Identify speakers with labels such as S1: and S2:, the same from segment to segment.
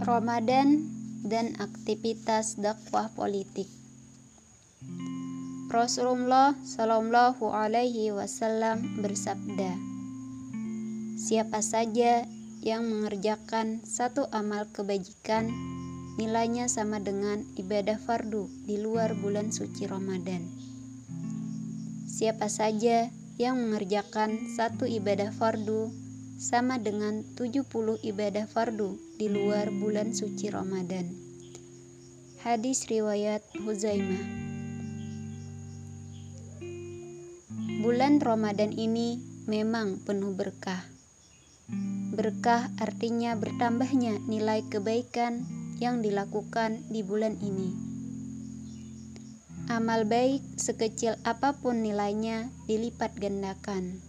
S1: Ramadan dan aktivitas dakwah politik. Rasulullah Shallallahu Alaihi Wasallam bersabda, "Siapa saja yang mengerjakan satu amal kebajikan, nilainya sama dengan ibadah fardu di luar bulan suci Ramadan. Siapa saja yang mengerjakan satu ibadah fardu sama dengan 70 ibadah fardu di luar bulan suci Ramadan. Hadis riwayat Huzaimah. Bulan Ramadan ini memang penuh berkah. Berkah artinya bertambahnya nilai kebaikan yang dilakukan di bulan ini. Amal baik sekecil apa pun nilainya dilipat gandakan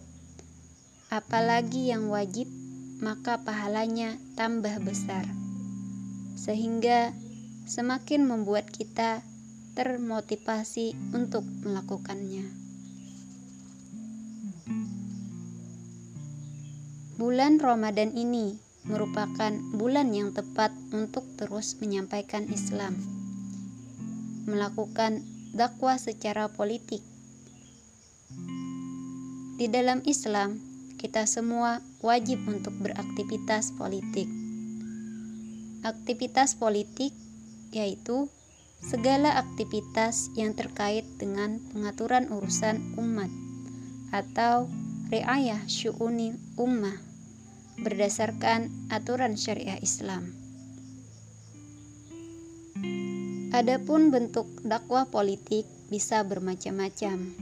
S1: apalagi yang wajib, maka pahalanya tambah besar, sehingga semakin membuat kita termotivasi untuk melakukannya. Bulan Ramadan ini merupakan bulan yang tepat untuk terus menyampaikan Islam, melakukan dakwah secara politik. Di dalam Islam, kita semua wajib untuk beraktivitas politik. Aktivitas politik yaitu segala aktivitas yang terkait dengan pengaturan urusan umat atau reayah syu'uni ummah berdasarkan aturan syariah Islam. Adapun bentuk dakwah politik bisa bermacam-macam.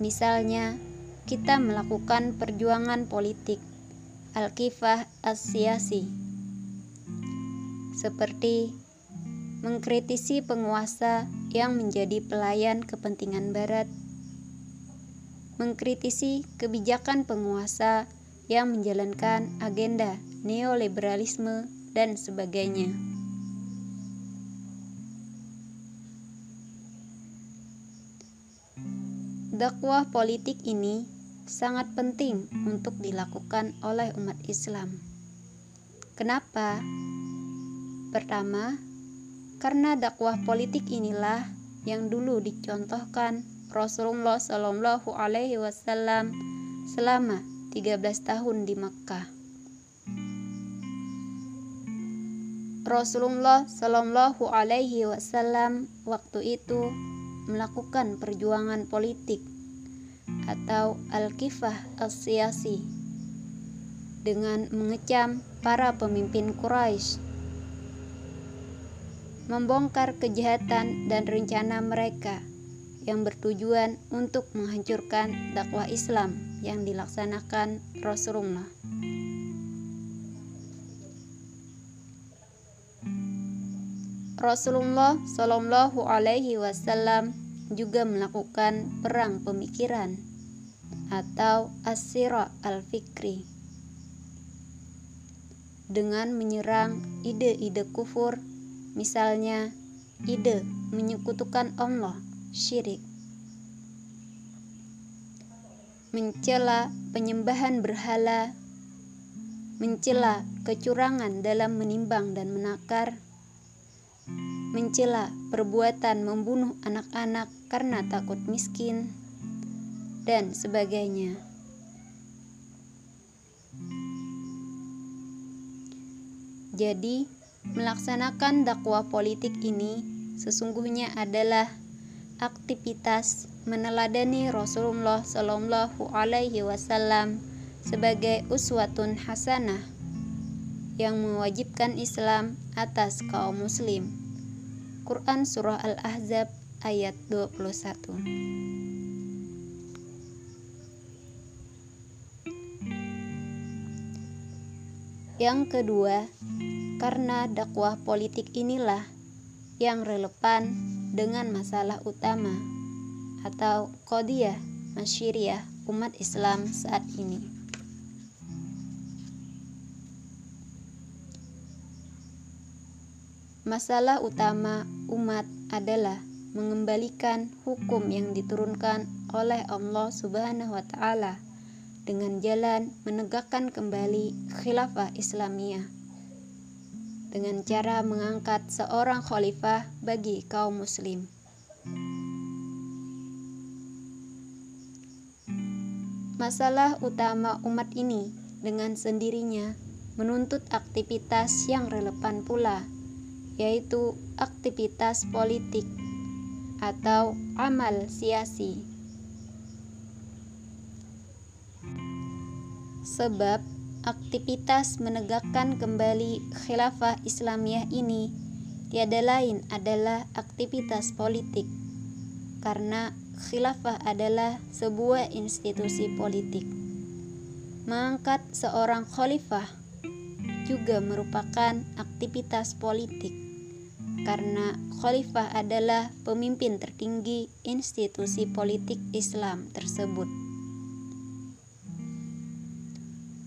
S1: Misalnya, kita melakukan perjuangan politik. Al-Kifah Asyasi seperti mengkritisi penguasa yang menjadi pelayan kepentingan barat. Mengkritisi kebijakan penguasa yang menjalankan agenda neoliberalisme dan sebagainya. Dakwah politik ini sangat penting untuk dilakukan oleh umat Islam. Kenapa? Pertama, karena dakwah politik inilah yang dulu dicontohkan Rasulullah Shallallahu Alaihi Wasallam selama 13 tahun di Mekkah. Rasulullah Shallallahu Alaihi Wasallam waktu itu melakukan perjuangan politik atau Al-Kifah Al-Siyasi dengan mengecam para pemimpin Quraisy membongkar kejahatan dan rencana mereka yang bertujuan untuk menghancurkan dakwah Islam yang dilaksanakan Rasulullah. Rasulullah Shallallahu Alaihi Wasallam juga melakukan perang pemikiran atau asira al-fikri. Dengan menyerang ide-ide kufur misalnya ide menyekutukan Allah syirik. Mencela penyembahan berhala mencela kecurangan dalam menimbang dan menakar mencela perbuatan membunuh anak-anak karena takut miskin, dan sebagainya. Jadi, melaksanakan dakwah politik ini sesungguhnya adalah aktivitas meneladani Rasulullah Shallallahu Alaihi Wasallam sebagai uswatun hasanah yang mewajibkan Islam atas kaum muslim. Quran Surah Al-Ahzab ayat 21 Yang kedua, karena dakwah politik inilah yang relevan dengan masalah utama atau kodiyah masyiriah umat Islam saat ini. Masalah utama umat adalah mengembalikan hukum yang diturunkan oleh Allah Subhanahu wa taala dengan jalan menegakkan kembali khilafah Islamiyah dengan cara mengangkat seorang khalifah bagi kaum muslim. Masalah utama umat ini dengan sendirinya menuntut aktivitas yang relevan pula, yaitu aktivitas politik atau amal siasi. Sebab aktivitas menegakkan kembali khilafah Islamiyah ini tiada lain adalah aktivitas politik karena khilafah adalah sebuah institusi politik. Mengangkat seorang khalifah juga merupakan aktivitas politik karena khalifah adalah pemimpin tertinggi institusi politik Islam tersebut.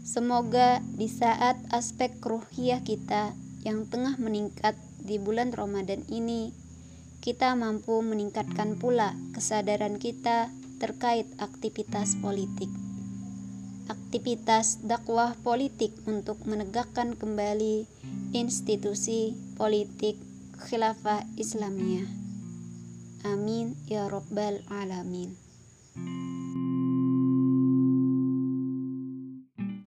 S1: Semoga di saat aspek ruhiyah kita yang tengah meningkat di bulan Ramadan ini, kita mampu meningkatkan pula kesadaran kita terkait aktivitas politik. Aktivitas dakwah politik untuk menegakkan kembali institusi politik khilafah Islamiyah. Amin ya Rabbal 'Alamin.